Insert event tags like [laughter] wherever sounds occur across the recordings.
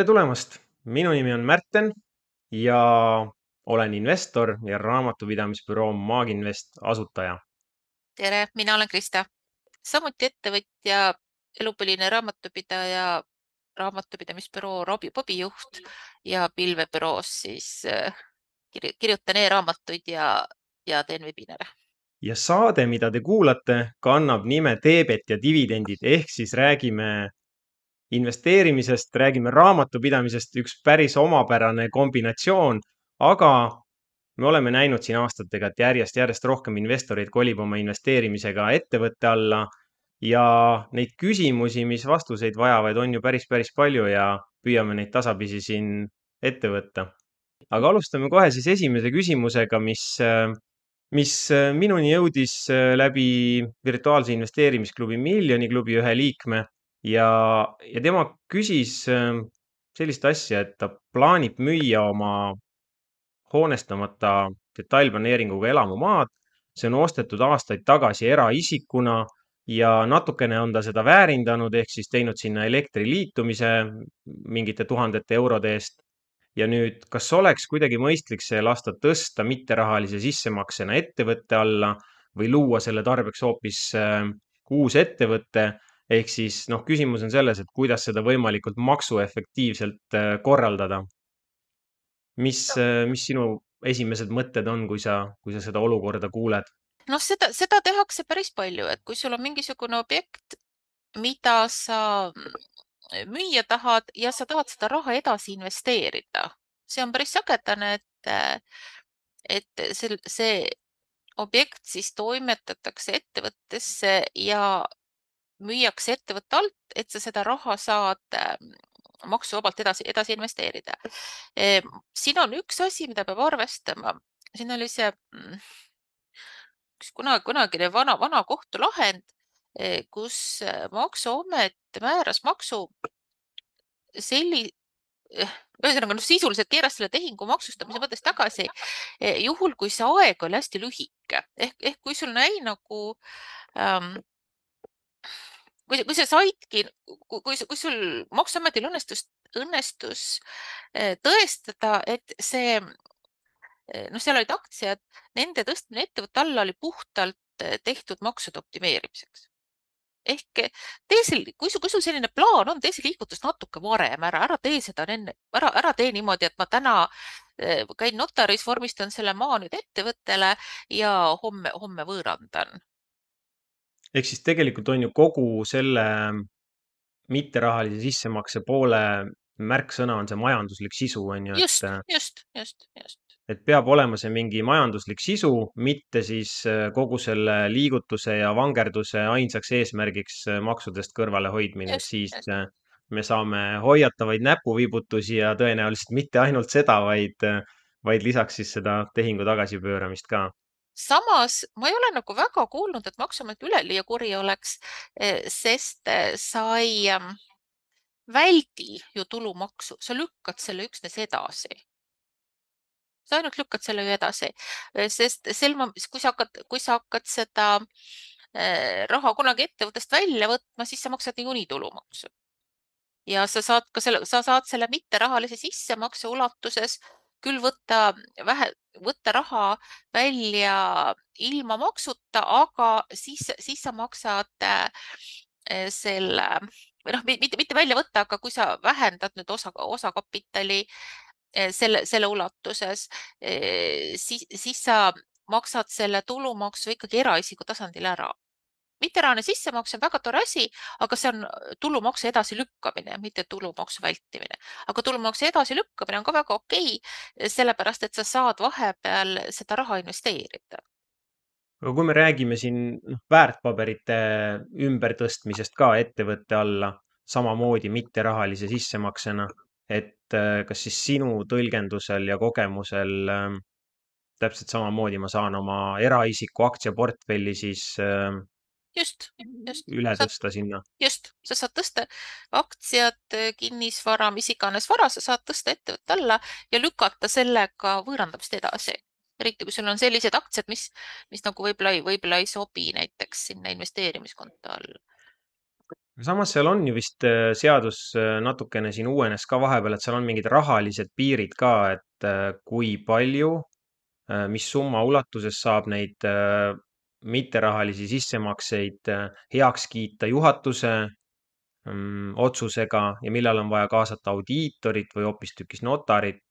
tere tulemast! minu nimi on Märten ja olen investor ja raamatupidamisbüroo Maaginvest asutaja. tere, mina olen Krista, samuti ettevõtja, elupõline raamatupidaja, raamatupidamisbüroo Robi Bobi juht ja pilvebüroos siis äh, kirjutan e-raamatuid ja, ja teen webinare. ja saade, mida te kuulate, kannab nime Teebet ja dividendid ehk siis räägime investeerimisest, räägime raamatupidamisest, üks päris omapärane kombinatsioon, aga me oleme näinud siin aastatega, et järjest-järjest rohkem investoreid kolib oma investeerimisega ettevõtte alla ja neid küsimusi, mis vastuseid vajavad, on ju päris, päris palju ja püüame neid tasapisi siin ette võtta. aga alustame kohe siis esimese küsimusega, mis, mis minuni jõudis läbi virtuaalse investeerimisklubi Miljoni klubi ühe liikme ja, ja tema küsis ähm, sellist asja, et ta plaanib müüa oma hoonestamata detailplaneeringuga elamumaad. see on ostetud aastaid tagasi eraisikuna ja natukene on ta seda väärindanud, ehk siis teinud sinna elektriliitumise mingite tuhandete eurode eest. ja nüüd, kas oleks kuidagi mõistlik see lasta tõsta mitterahalise sissemaksena ettevõtte alla või luua selle tarbeks hoopis äh, uus ettevõte ehk siis noh, küsimus on selles, et kuidas seda võimalikult maksuefektiivselt äh, korraldada. mis, äh, mis sinu esimesed mõtted on, kui sa, kui sa seda olukorda kuuled? noh, seda, seda tehakse päris palju, et kui sul on mingisugune objekt, mida sa mm, müüa tahad ja sa tahad seda raha edasi investeerida, see on päris sagedane, et, äh, et see, see objekt siis toimetatakse ettevõttesse ja müüakse ettevõtte alt, et sa seda raha saad ähm, maksuvabalt edasi, edasi investeerida. Ehm, siin on üks asi, mida peab arvestama, siin oli see mm, üks kunagi, kunagine vana, vana kohtulahend, eh, kus äh, Maksuamet määras maksu selli-, eh, ühesõnaga noh, sisuliselt keeras selle tehingu maksustamise mõttes tagasi, eh, juhul kui see aeg oli hästi lühike ehk, ehk kui sul näi nagu ähm, kui, kui sa saidki, kui, kui, sul Maksuametil õnnestus, õnnestus eh, tõestada, et see, eh, noh, seal olid aktsiad, nende tõstmine ettevõtte alla oli puhtalt eh, tehtud maksude optimeerimiseks. ehk tee see, kui sul, kui sul selline plaan on, tee see liigutus natuke varem ära, ära tee seda enne, ära, ära tee niimoodi, et ma täna käin notaris, vormistan selle maa nüüd ettevõttele ja homme, homme võõrandan ehk siis tegelikult on ju kogu selle mitterahalise sissemakse poole märksõna on see majanduslik sisu, on ju. just, just, just, just. et peab olema see mingi majanduslik sisu, mitte siis äh, kogu selle liigutuse ja vangerduse ainsaks eesmärgiks äh, maksudest kõrvalehoidmine, siis just. Äh, me saame hoiatavaid näpuviibutusi ja tõenäoliselt mitte ainult seda, vaid, vaid lisaks siis seda tehingu tagasipööramist ka samas ma ei ole nagu väga kuulnud, et Maksuamet üleliia kuri oleks, eh, sest eh, sa ei ähm, väldi ju tulumaksu, sa lükkad selle üksnes edasi. sa ainult lükkad selle ju edasi, eh, sest sel momendil, kui sa hakkad, kui sa hakkad seda raha kunagi ettevõttest välja võtma, siis sa maksad niikuinii tulumaksu. ja sa saad ka selle, sa saad selle mitterahalise sissemakse ulatuses küll võtta vähe, võtta raha välja ilma maksuta, aga siis, siis sa maksad eh, selle või noh, mitte, mitte välja võtta, aga kui sa vähendad nüüd osa, osakapitali eh, selle, selle ulatuses, eh, siis, siis sa maksad selle tulumaksu ikkagi eraisiku tasandil ära mitterahaline sissemaks on väga tore asi, aga see on tulumaksu edasilükkamine, mitte tulumaksu vältimine. aga tulumaksu edasilükkamine on ka väga okei sellepärast et sa saad vahepeal seda raha investeerida. aga kui me räägime siin noh, väärtpaberite ümbertõstmisest ka ettevõtte alla, samamoodi mitterahalise sissemaksena, et äh, kas siis sinu tõlgendusel ja kogemusel äh, täpselt samamoodi ma saan oma eraisiku aktsiaportfelli siis äh, just, just. üle tõsta sinna. just, sa saad tõsta aktsiad, kinnisvara, mis iganes vara, sa saad tõsta ettevõtte alla ja lükata sellega võõrandamist edasi. eriti kui sul on sellised aktsiad, mis, mis nagu võib-olla ei, võib-olla ei sobi näiteks sinna investeerimiskonto alla samas seal on ju vist äh, seadus äh, natukene siin uuenes ka vahepeal, et seal on mingid rahalised piirid ka, et äh, kui palju, mis summa ulatuses saab neid mitterahalisi sissemakseid heaks kiita juhatuse mm, otsusega ja millal on vaja kaasata audiitorit või hoopistükkis notarit.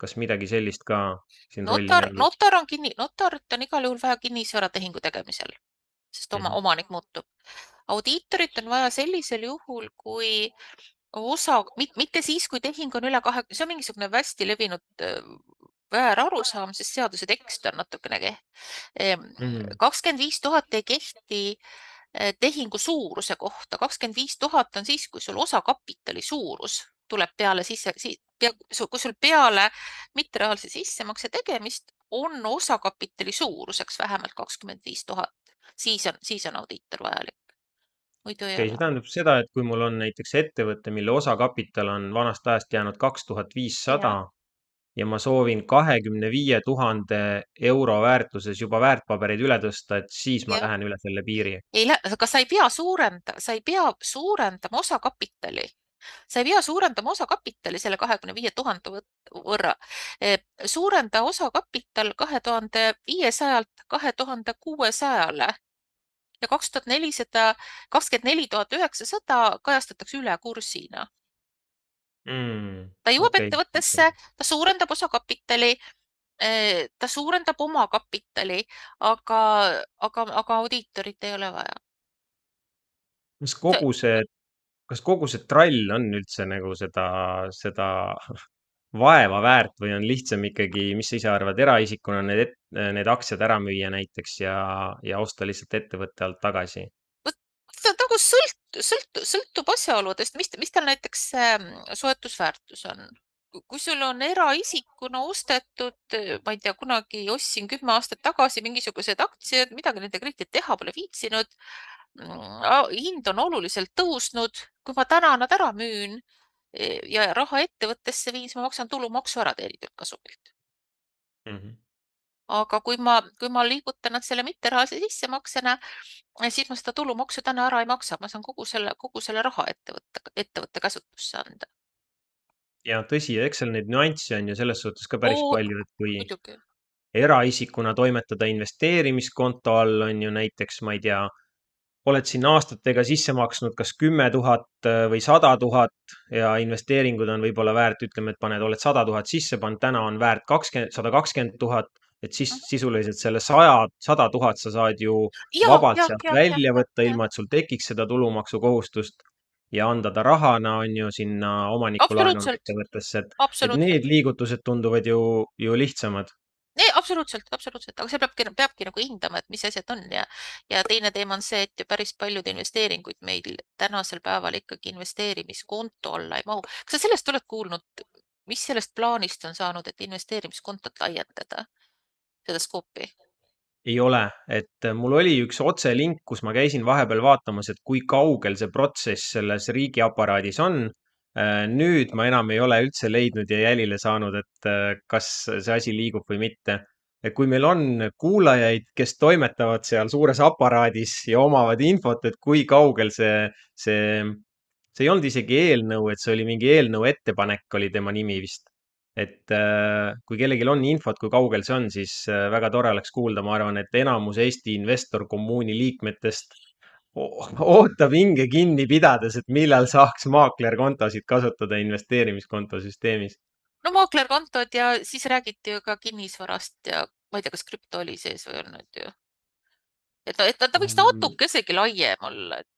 kas midagi sellist ka notar, notar on kinni, notarit on igal juhul vaja kinnisvaratehingu tegemisel, sest oma Mhm. omanik muutub. audiitorit on vaja sellisel juhul, kui osa, mitte siis, kui tehing on üle kahe, see on mingisugune hästi levinud äh, väärarusaam, sest seaduse tekst on natukene kehv. Mhm. kakskümmend viis tuhat ei kehti äh, tehingu suuruse kohta, kakskümmend viis tuhat on siis, kui sul osakapitali suurus tuleb peale sisse, kui sul peale mitterahalise sissemakse tegemist on osakapitali suuruseks vähemalt kakskümmend viis tuhat, siis on, siis on audiitor vajalik. muidu ei okei, ole. see tähendab seda, et kui mul on näiteks ettevõte, mille osakapital on vanast ajast jäänud kaks tuhat viissada ja ma soovin kahekümne viie tuhande euro väärtuses juba väärtpabereid üle tõsta, et siis ma Ja. lähen üle selle piiri. ei aga sa ei pea suurendama, sa ei pea suurendama osakapitali sa ei pea suurendama osakapitali selle kahekümne viie tuhande võrra. suurenda osakapital kahe tuhande viiesajalt kahe tuhande kuuesajale ja kaks tuhat nelisada, kakskümmend neli tuhat üheksasada kajastatakse ülekursina mm,. ta jõuab okay, ettevõttesse ta suurendab osakapitali, ta suurendab omakapitali, aga, aga, aga audiitorit ei ole vaja. kas kogu see, kas kogu see trall on üldse nagu seda, seda vaeva väärt või on lihtsam ikkagi, mis sa ise arvad, eraisikuna need, need aktsiad ära müüa näiteks ja, ja osta lihtsalt ettevõtte alt tagasi? ta nagu sõlt-, sõlt-, sõltub asjaoludest, mis, mis tal näiteks soetusväärtus on. kui sul on eraisikuna ostetud, ma ei tea, kunagi ostsin kümme aastat tagasi mingisugused aktsiad, midagi nendega eriti teha pole viitsinud. Mm, hind on oluliselt tõusnud, kui ma täna nad ära müün ja raha ettevõttesse viin, siis ma maksan tulumaksu ära teenitud kasumilt mm. -hmm. Aga kui ma, kui ma liigutan nad selle mitterahalise sissemaksena, siis ma seda tulumaksu täna ära ei maksa, ma saan kogu selle, kogu selle raha ettevõtte, ettevõtte käsutusse anda. ja tõsi, eks seal neid nüansse on ju selles suhtes ka päris Oo, palju, et kui muidugi. eraisikuna toimetada investeerimiskonto all on ju näiteks, ma ei tea oled sinna aastatega sisse maksnud kas kümme tuhat äh, või sada tuhat ja investeeringud on võib-olla väärt, ütleme, et paned, oled sada tuhat sisse pannud, täna on väärt kakskümmend, sada kakskümmend tuhat, et siis sisuliselt selle saja, sada tuhat sa saad ju ja, vabalt ja, sealt ja, välja ja, võtta, ilma et sul tekiks seda tulumaksukohustust ja anda ta rahana, on ju, sinna omaniku laenunud ettevõttesse, et, et need liigutused tunduvad ju, ju lihtsamad. Nee, absoluutselt, absoluutselt, aga seal peabki, peabki nagu hindama, et mis asjad on. Ja, ja teine teema on see, et ju päris paljud investeeringuid meil tänasel päeval ikkagi investeerimiskonto alla ei mahu. kas sa sellest oled kuulnud, mis sellest plaanist on saanud, et investeerimiskontot laiendada, seda skoopi? ei ole, et mul oli üks otselink, kus ma käisin vahepeal vaatamas, et kui kaugel see protsess selles riigiaparaadis on Äh, nüüd ma enam ei ole üldse leidnud ja jälile saanud, et äh, kas see asi liigub või mitte. et kui meil on kuulajaid, kes toimetavad seal suures aparaadis ja omavad infot, et kui kaugel see, see, see ei olnud isegi eelnõu, et see oli mingi eelnõu ettepanek, oli tema nimi vist. Et äh, kui kellelgi on infot, kui kaugel see on, siis väga tore oleks kuulda, ma arvan, et enamus Eesti investorkommuuni liikmetest ootab hinge kinni pidades, et millal saaks maaklerkontosid kasutada investeerimiskonto süsteemis. no maaklerkontod ja siis räägiti ju ka kinnisvarast ja ma ei tea, kas krüpto oli sees või olnud ju. et, et ta võiks natukesegi laiem olla, et.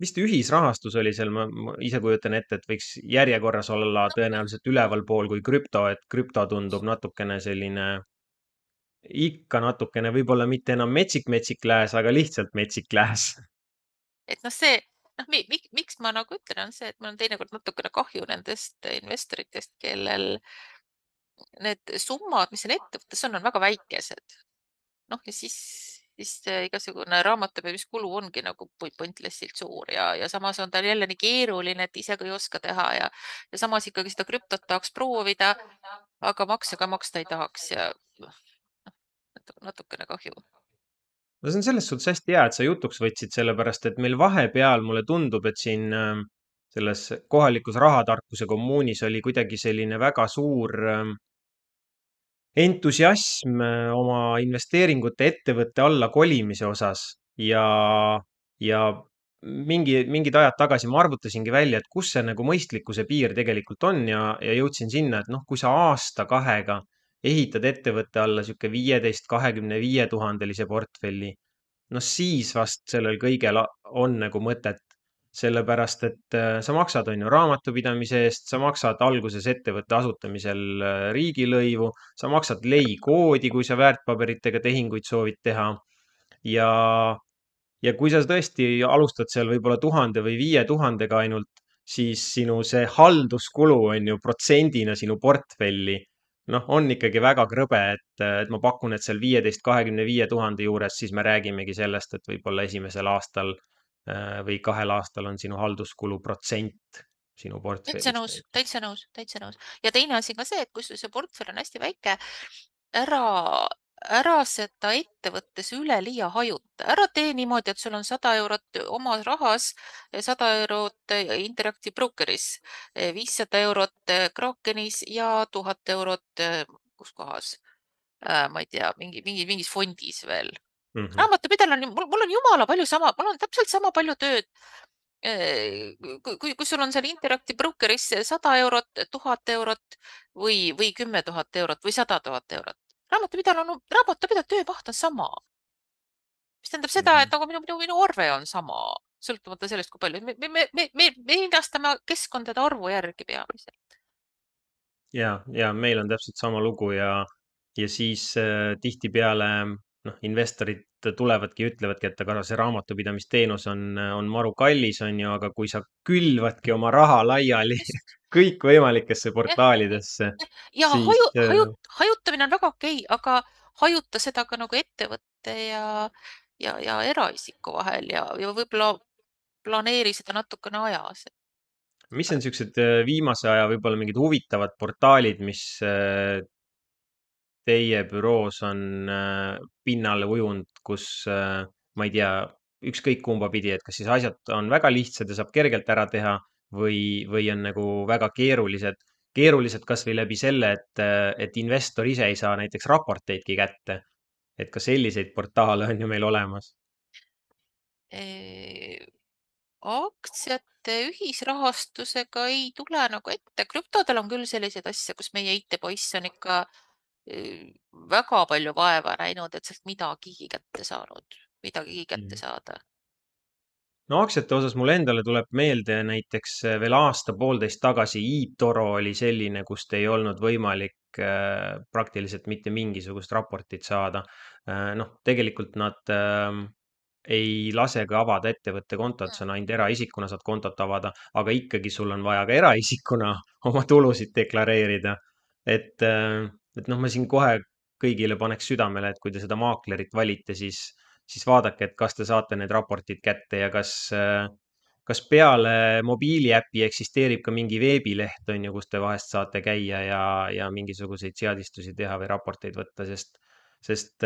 Vist ühisrahastus oli seal, ma, ise kujutan ette, et võiks järjekorras olla tõenäoliselt ülevalpool kui krüpto, et krüpto tundub natukene selline ikka natukene, võib-olla mitte enam metsik-metsik lääs, aga lihtsalt metsik lääs. et noh, see, noh, miks ma nagu ütlen, on see, et mul on teinekord natukene kahju nendest investoritest, kellel need summad, mis seal ettevõttes on, on väga väikesed. noh, ja siis, siis igasugune raamatupidamiskulu ongi nagu pointlessilt suur ja, ja samas on tal jälle nii keeruline, et ise ka ei oska teha ja, ja samas ikkagi seda krüptot tahaks proovida, aga makse ka maksta ei tahaks ja noh, natukene kahju. no see on selles suhtes hästi hea, et sa jutuks võtsid, sellepärast et meil vahepeal mulle tundub, et siin äh, selles kohalikus rahatarkuse kommuunis oli kuidagi selline väga suur äh, entusiasm äh, oma investeeringute ettevõtte alla kolimise osas ja, ja mingi, mingid ajad tagasi ma arvutasingi välja, et kus see nagu mõistlikkuse piir tegelikult on ja, ja jõudsin sinna, et noh, kui sa aasta-kahega ehitad ettevõtte alla sihuke viieteist, kahekümne viie tuhandelise portfelli, no siis vast sellel kõigel on nagu mõtet. Sellepärast, et äh, sa maksad, on ju, raamatupidamise eest, sa maksad alguses ettevõtte asutamisel äh, riigilõivu, sa maksad leikoodi, kui sa väärtpaberitega tehinguid soovid teha. Ja ja kui sa tõesti alustad seal võib-olla tuhande või viie tuhandega ainult, siis sinu see halduskulu on ju protsendina sinu portfelli, noh, on ikkagi väga krõbe, et, et ma pakun, et seal viieteist, kahekümne viie tuhande juures, siis me räägimegi sellest, et võib-olla esimesel aastal äh, või kahel aastal on sinu halduskulu protsent sinu täitsa portfellist nõus, näiteks. täitsa nõus, täitsa nõus. ja teine asi ka see, et kui sul see portfell on hästi väike, ära, ära seda ettevõttes üleliia hajuta, ära tee niimoodi, et sul on sada eurot omas rahas, sada eurot Interactive Brokeris, viissada eurot Krakenis ja tuhat eurot kus kohas, ma ei tea, mingi, mingi, mingis fondis veel Mm -hmm. raamatupidajal on, mul, on jumala palju sama, mul on täpselt sama palju tööd kui, kui, kui sul on seal Interactive Brokeris sada eurot, tuhat eurot või, või kümme tuhat eurot või sada tuhat eurot, raamatupidajal on, raamatupidaja töömaht on sama. mis tähendab seda, et nagu minu, minu, minu arve on sama, sõltumata sellest, kui palju me, me, me, me, me, me hinnastame keskkondade arvu järgi peamiselt. ja, ja meil on täpselt sama lugu ja, ja siis äh, tihtipeale noh, investorid tulevadki ütlevadki, et aga see raamatupidamisteenus on, on maru kallis, on ju, aga kui sa külvadki oma raha laiali [laughs] kõikvõimalikesse portaalidesse, ja siis haju, äh, haju, hajutamine on väga okei okay,, aga hajuta seda ka nagu ettevõtte ja, ja, ja eraisiku vahel ja, ja võib-olla planeeri seda natukene ajas. mis on niisugused äh, viimase aja võib-olla mingid huvitavad portaalid, mis äh, teie büroos on äh, pinnale ujunud, kus äh, ma ei tea, ükskõik kumba pidi, et kas siis asjad on väga lihtsad ja saab kergelt ära teha või, või on nagu väga keerulised, keerulised kasvõi läbi selle, et, äh, et investor ise ei saa näiteks raporteidki kätte. et ka selliseid portaale on ju meil olemas. aktsiate ühisrahastusega ei tule nagu ette, krüptodel on küll selliseid asju, kus meie IT-poiss on ikka väga palju vaeva näinud, et sealt midagigi kätte saanud, midagigi kätte Mhm. saada. no aktsiate osas mulle endale tuleb meelde näiteks äh, veel aasta-poolteist tagasi eToro oli selline, kust ei olnud võimalik äh, praktiliselt mitte mingisugust raportit saada. Äh, noh, tegelikult nad ähm, ei lase ka avada ettevõtte kontot, sa on ainult eraisikuna saad kontot avada, aga ikkagi sul on vaja ka eraisikuna [laughs] oma tulusid deklareerida. et, et noh, ma siin kohe kõigile paneks südamele, et kui te seda maaklerit valite, siis, siis vaadake, et kas te saate need raportid kätte ja kas, kas peale mobiiliäpi eksisteerib ka mingi veebileht, on ju, kus te vahest saate käia ja, ja mingisuguseid seadistusi teha või raporteid võtta, sest sest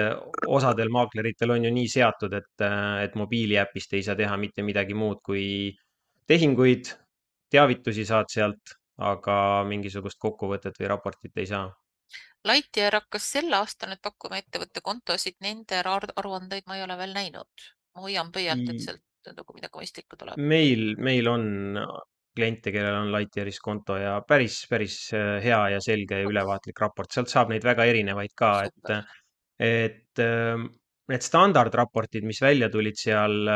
osadel maakleritel on ju nii seatud, et, et mobiiliäpist ei saa teha mitte midagi muud kui tehinguid, teavitusi saad sealt, aga mingisugust kokkuvõtet või raportit ei saa. Lightyear hakkas sel aastal nüüd pakkuma ettevõtte kontosid, nende aruandeid ma ei ole veel näinud. ma hoian pöialt, et sealt nagu midagi mõistlikku tuleb. meil, meil on kliente, kellel on Lightyearis konto ja päris, päris hea ja selge ja ülevaatlik raport, sealt saab neid väga erinevaid ka, et, et need standardraportid, mis välja tulid seal,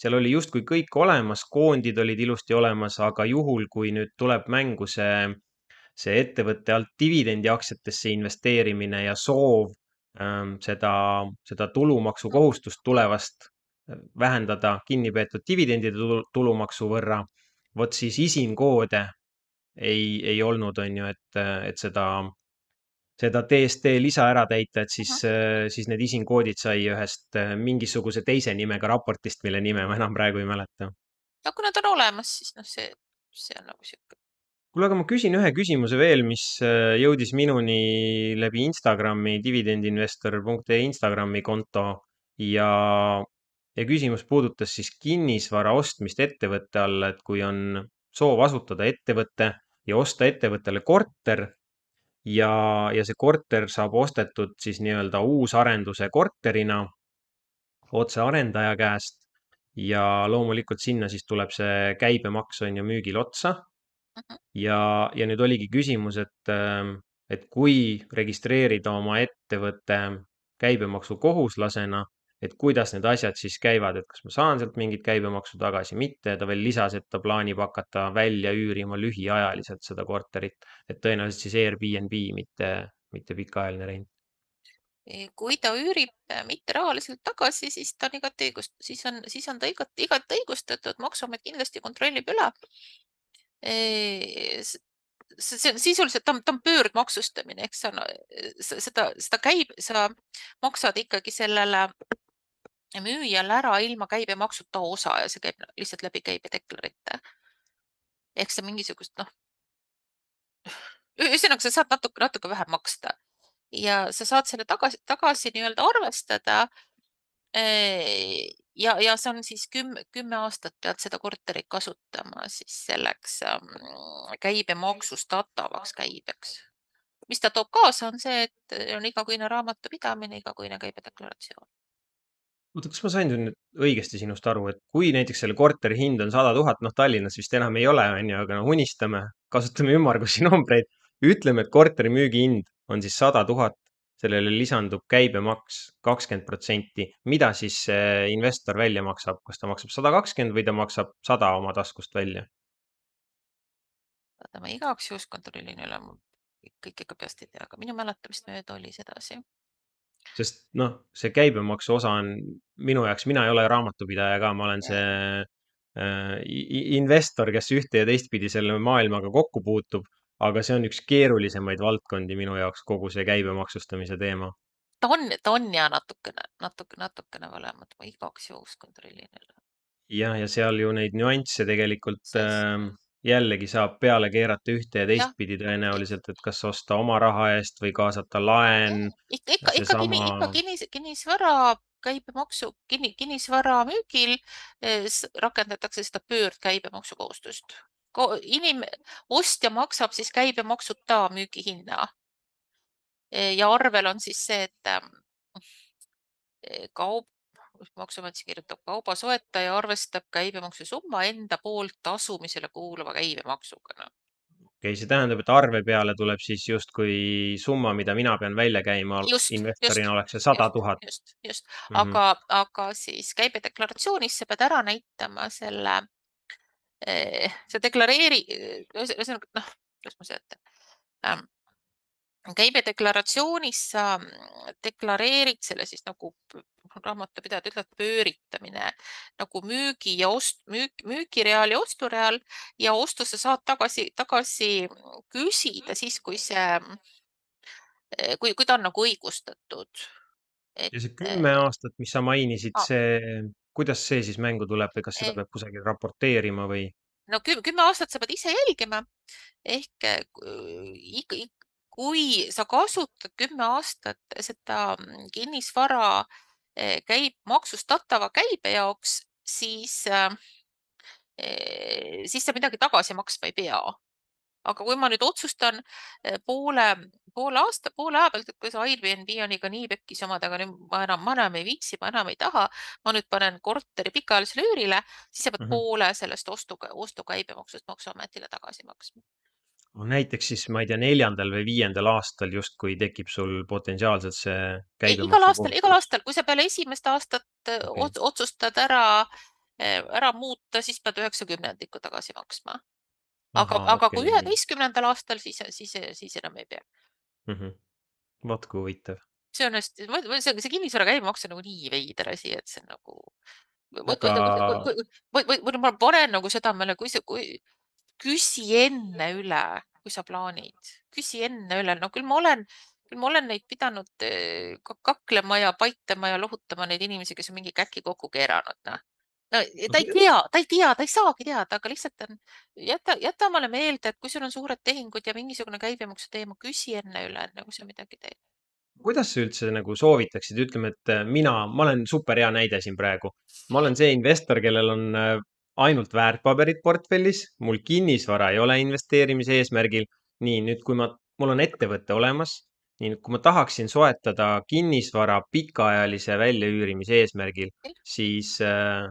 seal oli justkui kõik olemas, koondid olid ilusti olemas, aga juhul, kui nüüd tuleb mängu see see ettevõtte alt dividendiaktsiatesse investeerimine ja soov ähm, seda, seda tulumaksukohustust tulevast äh, vähendada kinnipeetud dividendide tulumaksu võrra, vot siis isinkoode ei, ei olnud, on ju, et, et seda, seda DST lisa ära täita, et siis uh, -huh. siis need isinkoodid sai ühest äh, mingisuguse teise nimega raportist, mille nime ma enam praegu ei mäleta. no kui nad on olemas, siis noh, see, see on nagu sihuke kuule, aga ma küsin ühe küsimuse veel, mis äh, jõudis minuni läbi Instagrami, dividendinvestor.ee Instagrami konto. ja, ja küsimus puudutas siis kinnisvara ostmist ettevõtte alla, et kui on soov asutada ettevõte ja osta ettevõttele korter ja, ja see korter saab ostetud siis nii-öelda uusarenduse korterina otse arendaja käest ja loomulikult sinna siis tuleb see käibemaks on ju müügil otsa. Ja, ja nüüd oligi küsimus, et, et kui registreerida oma ettevõte käibemaksukohuslasena, et kuidas need asjad siis käivad, et kas ma saan sealt mingit käibemaksu tagasi, mitte. ta veel lisas, et ta plaanib hakata välja üürima lühiajaliselt seda korterit, et tõenäoliselt siis Airbnb, mitte, mitte pikaajaline rent. kui ta üürib mitte rahaliselt tagasi, siis ta on igati õigust, siis on, siis on ta igati, igati õigustatud, maksuamet kindlasti kontrollib üle. See on sisuliselt, ta on, ta on pöördmaksustamine, eks sa, seda, seda käib, sa maksad ikkagi sellele müüjale ära ilma käibemaksuta osa ja see käib lihtsalt läbi käibedeklarite. ehk sa mingisugust noh, ühesõnaga sa saad natuke, natuke vähem maksta ja sa saad selle tagasi, tagasi nii-öelda arvestada. Ja, ja see on siis kümme, kümme aastat pead seda korterit kasutama siis selleks käibemaksustatavaks käibeks. mis ta toob kaasa, on see, et on igakuine raamatupidamine, igakuine käibedeklaratsioon oota, kas ma sain nüüd õigesti sinust aru, et kui näiteks selle korteri hind on sada tuhat, noh, Tallinnas vist enam ei ole, on ju, aga no unistame, kasutame ümmargusi [laughs] numbreid. ütleme, et korteri müügihind on siis sada tuhat, sellele lisandub käibemaks kakskümmend protsenti. mida siis see investor välja maksab, kas ta maksab sada kakskümmend või ta maksab sada oma taskust välja? oota, ma igaks juhuks kontrollin üle, ma kõike ikka peast ei tea, aga minu mäletamist mööda oli sedasi sest noh, see käibemaksu osa on minu jaoks, mina ei ole raamatupidaja ka, ma olen see äh, investor, kes ühte ja teistpidi selle maailmaga kokku puutub, aga see on üks keerulisemaid valdkondi minu jaoks, kogu see käibemaksustamise teema. ta on, ta on ja natukene, natuke, natukene valem, et ma igaks juhuks kontrollin jälle. jah, ja seal ju neid nüansse tegelikult äh, jällegi saab peale keerata ühte ja teistpidi tõenäoliselt, et kas osta oma raha eest või kaasata laen. ikka, ikka, ikka, kinni, ikka kinnis, kinnisvara käibemaksu, kinni, kinnisvara müügil eh, rakendatakse seda pöördkäibemaksukohustust. Inim-, ostja maksab siis käibemaksuta müügihinna. Eh, ja arvel on siis see, et eh, kaup, maksuamet kirjutab, kauba soetaja arvestab käibemaksu summa enda poolt tasumisele kuuluva käibemaksuga no.. okei okay,, see tähendab, et arve peale tuleb siis justkui summa, mida mina pean välja käima just, investorina, oleks see sada tuhat. just, just mm, -hmm. aga, aga siis käibedeklaratsioonis sa pead ära näitama selle sa deklareeri, ühesõnaga noh, kuidas ma seletan ähm, käibedeklaratsioonis sa deklareerid selle siis nagu raamatupidajad ütlevad pööritamine nagu müügi ja ost-, müük, müügireal ja ostureal ja ostu sa saad tagasi, tagasi küsida siis, kui see, kui, kui ta on nagu õigustatud. ja see kümme aastat, mis sa mainisid, see, kuidas see siis mängu tuleb või kas seda peab kusagil raporteerima või? no kümme aastat sa pead ise jälgima ehk kui sa kasutad kümme aastat seda kinnisvara Eh, käib maksustatava käibe jaoks, siis, äh, siis sa midagi tagasi maksma ei pea. Aga kui ma nüüd otsustan eh, poole, poole aasta, poole aja pealt, et kui see Airbnb on ikka nii pekkis omadega, nüüd ma enam, ma enam ei viitsi, ma enam ei taha, ma nüüd panen korteri pikaajalisele üürile, siis sa pead mm -hmm. poole sellest ostu, ostukäibemaksust Maksuametile tagasi maksma näiteks siis ma ei tea, neljandal või viiendal aastal justkui tekib sul potentsiaalselt see käibemaksu. igal aastal, igal aastal, kui sa peale esimest aastat äh, okay. otsustad ära, äh, ära muuta, siis pead üheksakümnendikku tagasi maksma. Aga, aga okay. kui üheteistkümnendal aastal, siis, siis, siis enam ei pea mm. -hmm. vot kui huvitav. see on hästi, see, see kinnisvara käibemaks on nagu nii veider asi, et see on nagu. Või, või ma panen nagu südamele, kui see, kui küsi enne üle, kui sa plaanid, küsi enne üle, no küll ma olen, küll ma olen neid pidanud eh, kaklema ja paitama ja lohutama neid inimesi, kes on mingi käki kokku keeranud, noh no ta ei tea, ta ei tea, ta ei saagi teada, aga lihtsalt on, jäta, jäta omale meelde, et kui sul on suured tehingud ja mingisugune käibemaksu teema, küsi enne üle, enne kui sa midagi teed kuidas sa üldse nagu soovitaksid, ütleme, et äh, mina, ma olen super hea näide siin praegu. ma olen see investor, kellel on äh, ainult väärtpaberid portfellis, mul kinnisvara ei ole investeerimise eesmärgil. nii, nüüd, kui ma, mul on ettevõte olemas, nii, nüüd, kui ma tahaksin soetada kinnisvara pikaajalise väljaüürimise eesmärgil, siis äh,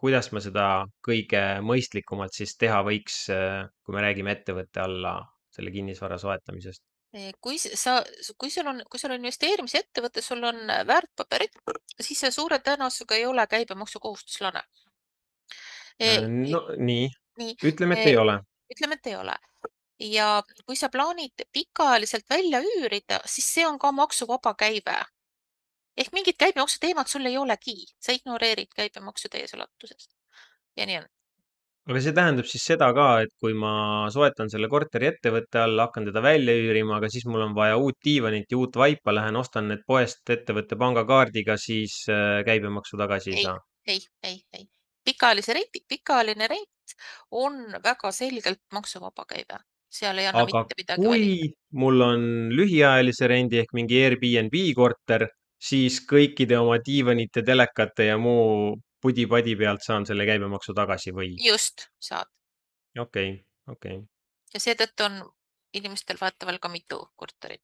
kuidas ma seda kõige mõistlikumalt siis teha võiks, äh, kui me räägime ettevõtte alla selle kinnisvara soetamisest? Kui sa, kui sul on, kui sul on investeerimisettevõte, sul on äh, väärtpaberid, siis see suure tõenäosusega ei ole käibemaksukohustuslane. Äh, Eh, i- no nii, nii, ütleme, et eh, ei ole. ütleme, et ei ole. ja kui sa plaanid pikaajaliselt välja üürida, siis see on ka maksuvaba käive. Ehk mingit käibemaksu teemat sul ei olegi, sa ignoreerid käibemaksu täies ulatuses. ja nii on. aga see tähendab siis seda ka, et kui ma soetan selle korteri ettevõtte alla, hakkan teda välja üürima, aga siis mul on vaja uut diivanit ja uut vaipa, lähen ostan need poest ettevõtte pangakaardiga, siis äh, käibemaksu tagasi ei ei, saa. ei, ei, ei. pikaajalise renti, pikaajaline rent on väga selgelt maksuvaba käive, seal ei anna aga mitte midagi kui valida. mul on lühiajalise rendi ehk mingi Airbnb korter, siis kõikide oma diivanite, telekate ja muu pudi-padi pealt saan selle käibemaksu tagasi või? just, saad. okei okay,, okei okay ja seetõttu on inimestel vahetevahel ka mitu korterit.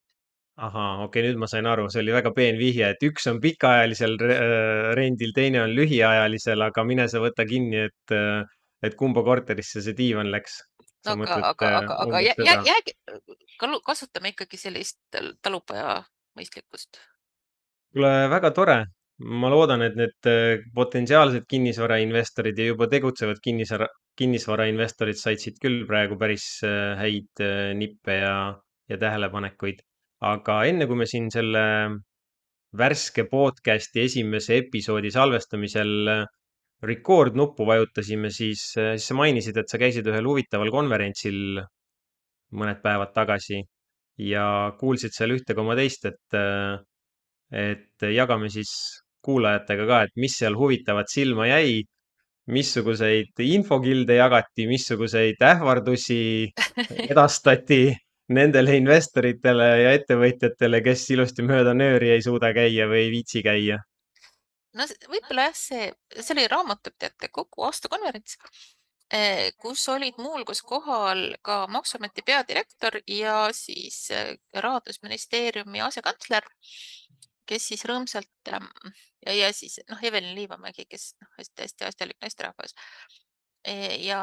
ahaa, okei okay,, nüüd ma sain aru, see oli väga peen vihje, et üks on pikaajalisel äh, rendil, teine on lühiajalisel, aga mine sa võta kinni, et, äh, et kumba korterisse see diivan läks. sa aga, aga, äh, aga, aga jäägi, kasutame ikkagi sellist talupoja mõistlikkust. Kuule, väga tore. ma loodan, et need äh, potentsiaalsed kinnisvarainvestorid ja juba tegutsevad kinnisvara, kinnisvarainvestorid said siit küll praegu päris äh, häid äh, nippe ja, ja tähelepanekuid. aga enne kui me siin selle värske podcasti esimese episoodi salvestamisel record nuppu vajutasime, siis, siis sa mainisid, et sa käisid ühel huvitaval konverentsil mõned päevad tagasi ja kuulsid seal ühte koma teist, et et jagame siis kuulajatega ka, et mis seal huvitavat silma jäi, missuguseid infokilde jagati, missuguseid ähvardusi [laughs] edastati nendele investoritele ja ettevõtjatele, kes ilusti mööda nööri ei suuda käia või ei viitsi käia. no võib-olla jah, see, see oli raamatupidajate kogu aastakonverents, eh, kus olid muuhulgas kohal ka Maksuameti peadirektor ja siis eh, rahandusministeeriumi asekantsler kes siis rõõmsalt ja, ja siis noh, Evelin Liivamägi, kes noh, hästi-hästi asjalik naisterahvas. E, ja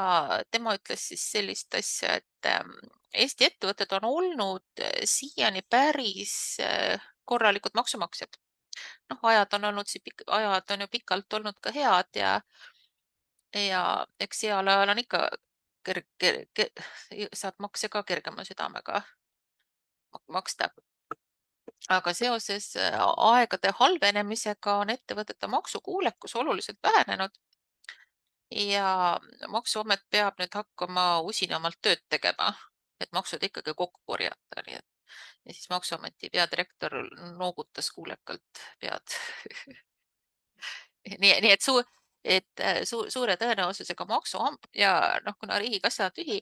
tema ütles siis sellist asja, et ähm, Eesti ettevõtted on olnud äh, siiani päris äh, korralikud maksumaksjad. noh, ajad on olnud, ajad on ju pikalt olnud ka head ja, ja eks heal ajal on ikka kerge, kerge, saad makse ka kergema südamega maksta aga seoses äh, aegade halvenemisega on ettevõtete maksukuulekus oluliselt vähenenud. ja Maksuamet peab nüüd hakkama usinamalt tööd tegema, et maksud ikkagi kokku korjata, nii et ja siis Maksuameti peadirektor noogutas kuulekalt pead [laughs] nii, nii et suu, et äh, su, suure tõenäosusega maksuamet ja noh, kuna riigikassa on tühi,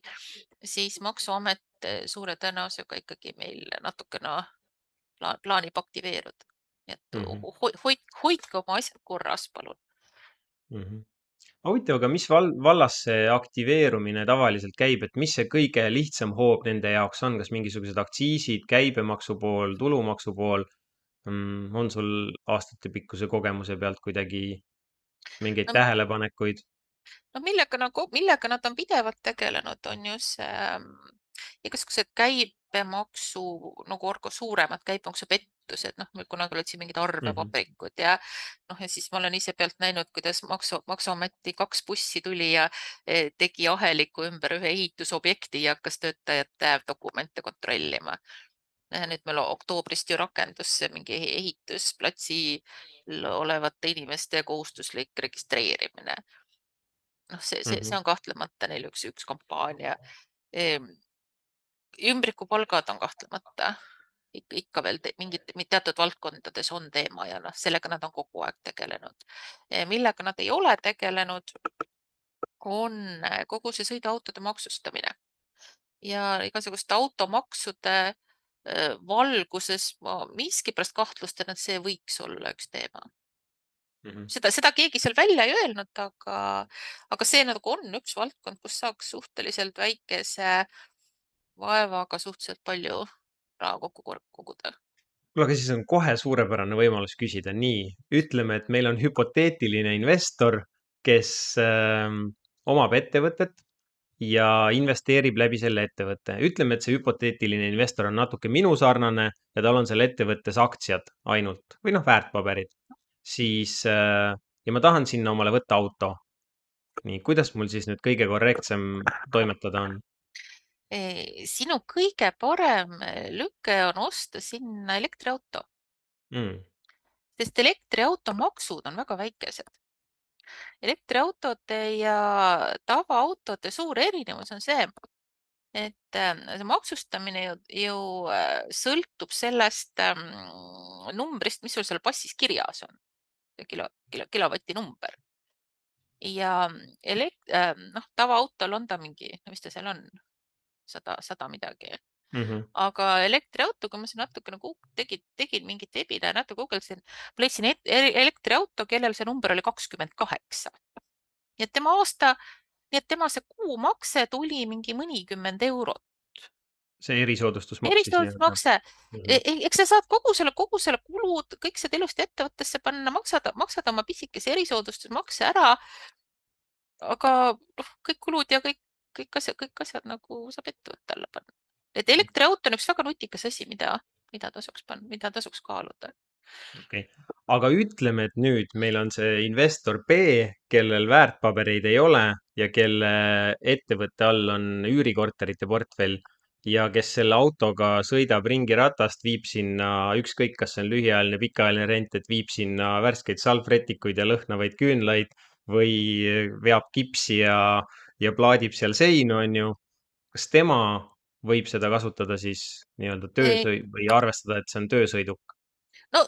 siis Maksuamet äh, suure tõenäosusega ikkagi meil natukene pla plaanib aktiveeruda. nii et mm -hmm. hoid, hoid, hoidke oma asjad korras, palun mm. -hmm. huvitav, aga mis val vallas see aktiveerumine tavaliselt käib, et mis see kõige lihtsam hoob nende jaoks on, kas mingisugused aktsiisid, käibemaksu pool, tulumaksu pool mm,? on sul aastatepikkuse kogemuse pealt kuidagi mingeid no, tähelepanekuid? no millega nagu, millega nad on pidevalt tegelenud, on ju see ähm, igasugused käibemaksu nagu suuremad käibemaksupettused, noh, meil kunagi olid siin mingid arvevabrikud mm -hmm. ja noh, ja siis ma olen ise pealt näinud, kuidas maksu, maksuameti kaks bussi tuli ja e, tegi aheliku ümber ühe ehitusobjekti ja hakkas töötajate dokumente kontrollima. nüüd meil oktoobrist ju rakendus see mingi ehitusplatsil olevate inimeste kohustuslik registreerimine noh, see, see, see on kahtlemata neil üks, üks kampaania ümbrikupalgad on kahtlemata ikka, ikka veel mingid teatud valdkondades on teema ja noh, sellega nad on kogu aeg tegelenud. E, millega nad ei ole tegelenud, on kogu see sõiduautode maksustamine ja igasuguste automaksude äh, valguses ma miskipärast kahtlustan, et see võiks olla üks teema. Mhm. seda, seda keegi seal välja ei öelnud, aga, aga see nagu on üks valdkond, kus saaks suhteliselt väikese vaevaga suhteliselt palju raha kokku koguda. kuule, aga siis on kohe suurepärane võimalus küsida, nii, ütleme, et meil on hüpoteetiline investor, kes ähm, omab ettevõtet ja investeerib läbi selle ettevõtte. ütleme, et see hüpoteetiline investor on natuke minusarnane ja tal on seal ettevõttes aktsiad ainult või noh, väärtpaberid, siis äh, ja ma tahan sinna omale võtta auto. nii, kuidas mul siis nüüd kõige korrektsem toimetada on? Sinu kõige parem eh, lüke on osta sinna elektriauto, Mm, sest elektriauto maksud on väga väikesed. elektriautode ja tavaautode suur erinevus on see, et äh, see maksustamine ju, ju äh, sõltub sellest ähm, numbrist, mis sul seal passis kirjas on, kilo, kilo, kilovati number. ja elekt- äh,, noh, tavaautol on ta mingi, mis ta seal on, sada, sada midagi mhm. aga elektriauto, kui ma siin natuke nagu tegin, tegin mingit webinari, natuke guugeldasin, leidsin et- ele- elektriauto, kellel see number oli kakskümmend kaheksa. nii et tema aasta, nii et tema see kuumakse tuli mingi mõnikümmend eurot. see erisoodustusmaks siis nii-öelda. erisoodustusmakse, Mhm. eks sa saad kogu selle, kogu selle kulud, kõik saad ilusti ettevõttesse panna, maksad, maksad oma pisikese erisoodustusmakse ära. aga noh, kõik kulud ja kõik, kõik asjad, kõik asjad nagu saab ettevõtte alla panna. et elektriauto on üks väga nutikas asi, mida, mida tasuks panna, mida tasuks kaaluda. okei okay., aga ütleme, et nüüd meil on see investor B, kellel väärtpabereid ei ole ja kelle ettevõtte all on üürikorterite portfell ja kes selle autoga sõidab ringi ratast, viib sinna ükskõik, kas see on lühiajaline, pikaajaline rent, et viib sinna värskeid salvrätikuid ja lõhnavaid küünlaid või veab kipsi ja, ja plaadib seal seinu, on ju. kas tema võib seda kasutada siis nii-öelda töösõi- või arvestada, et see on töösõiduk? no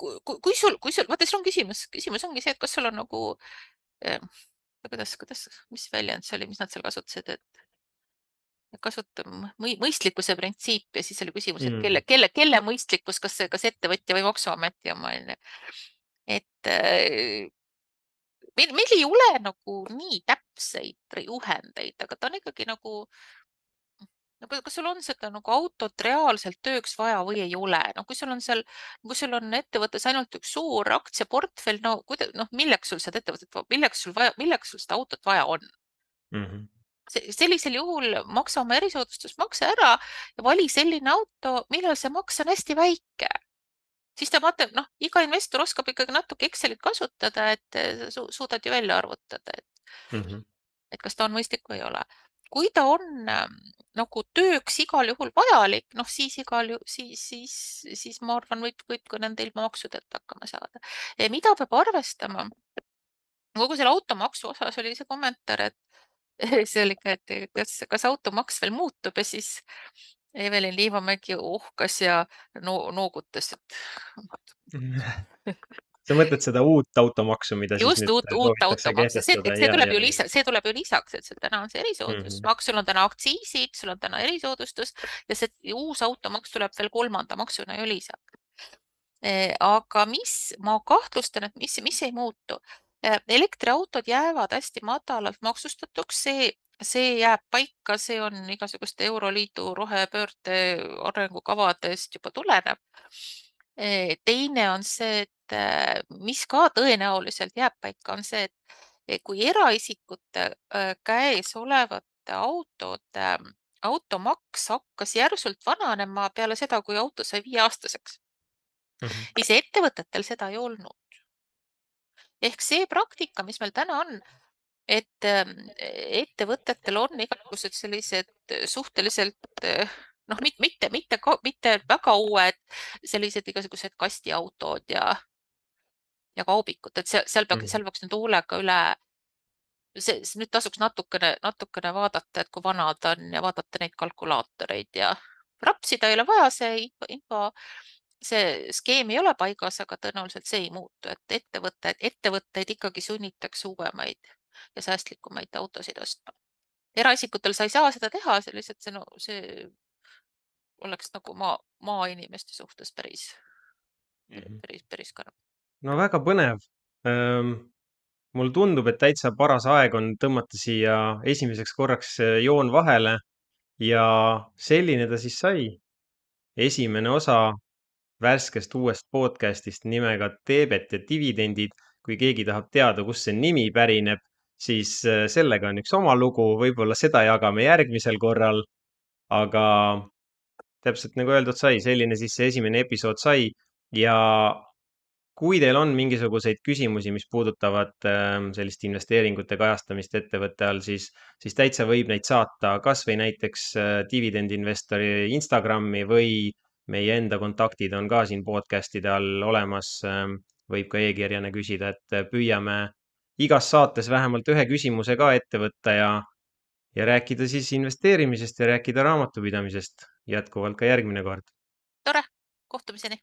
kui, sul, kui sul, vaata, siin on küsimus, küsimus ongi see, et kas sul on nagu eh,, kuidas, kuidas, mis väljend see oli, mis nad seal kasutasid, et kasuta mõi- mõistlikkuse printsiip ja siis oli küsimus, et Mm. kelle, kelle, kelle mõistlikkus, kas see, kas ettevõtja või Maksuameti oma onju. et äh, meil, meil ei ole nagu nii täpseid juhendeid, aga ta on ikkagi nagu no kas sul on seda nagu autot reaalselt tööks vaja või ei ole, no kui sul on seal, kui sul on ettevõttes ainult üks suur aktsiaportfell, no kuida-, noh, milleks sul seda ettevõtet, milleks sul vaja, milleks sul seda autot vaja on? Mm -hmm. sellisel juhul maksa oma erisoodustusmakse ära ja vali selline auto, millel see maks on hästi väike. siis ta vaatab, noh, iga investor oskab ikkagi natuke Excelit kasutada, et su suudad ju välja arvutada, et Mm -hmm. et kas ta on mõistlik või ei ole. kui ta on äh, nagu tööks igal juhul vajalik, noh siis igal ju siis, siis, siis ma arvan, võib, võib ka nende ilma maksudeta hakkama saada. mida peab arvestama? kogu selle automaksu osas oli see kommentaar, et [laughs] see oli ka, et kas, kas automaks veel muutub ja siis Evelin Liivamägi uhkas ja no, noogutas, et [laughs] sa mõtled seda uut automaksu, mida just uut, uut automaksu, see, see ja, tuleb ja, ju lisa, see tuleb ju lisaks, et sul täna on see erisoodustusmaks, sul on täna aktsiisid, sul on täna erisoodustus ja see uus automaks tuleb veel kolmanda maksuna ju lisaks. aga mis, ma kahtlustan, et mis, mis ei muutu. elektriautod jäävad hästi madalalt maksustatuks, see, see jääb paika, see on igasuguste Euroliidu rohepöörde arengukavadest juba tuleneb. Teine on see, et mis ka tõenäoliselt jääb paika, on see, et kui eraisikute käes olevate autode automaks hakkas järsult vananema peale seda, kui auto sai viieaastaseks mm, -hmm. siis ettevõtetel seda ei olnud. ehk see praktika, mis meil täna on, et ettevõtetel on igasugused sellised suhteliselt noh, mitte, mitte, mitte, mitte väga uued sellised igasugused kastiautod ja ja kaubikud, et seal, seal peaks, seal peaks nüüd hoolega üle. see, nüüd tasuks natukene, natukene vaadata, et kui vanad on ja vaadata neid kalkulaatoreid ja rapsida ei ole vaja, see info, info, see skeem ei ole paigas, aga tõenäoliselt see ei muutu, et ettevõtted, ettevõtteid ikkagi sunnitakse uuemaid ja säästlikumaid autosid ostma. eraisikutel sa ei saa seda teha, see lihtsalt see, no see oleks nagu maa, maainimeste suhtes päris mm, -hmm. päris, päris karm. no väga põnev ähm,. mulle tundub, et täitsa paras aeg on tõmmata siia esimeseks korraks äh, joon vahele ja selline ta siis sai. esimene osa värskest uuest podcastist nimega Teebet ja dividendid. kui keegi tahab teada, kust see nimi pärineb, siis äh, sellega on üks oma lugu, võib-olla seda jagame järgmisel korral. aga täpselt nagu öeldud sai, selline siis see esimene episood sai ja kui teil on mingisuguseid küsimusi, mis puudutavad ähm, sellist investeeringute kajastamist ettevõtte all, siis, siis täitsa võib neid saata kasvõi näiteks äh, dividendinvestori Instagrami või meie enda kontaktid on ka siin podcast'ide all olemas. Ähm, võib ka e-kirjana küsida, et äh, püüame igas saates vähemalt ühe küsimuse ka ette võtta ja, ja rääkida siis investeerimisest ja rääkida raamatupidamisest jätkuvalt ka järgmine kord. tore, kohtumiseni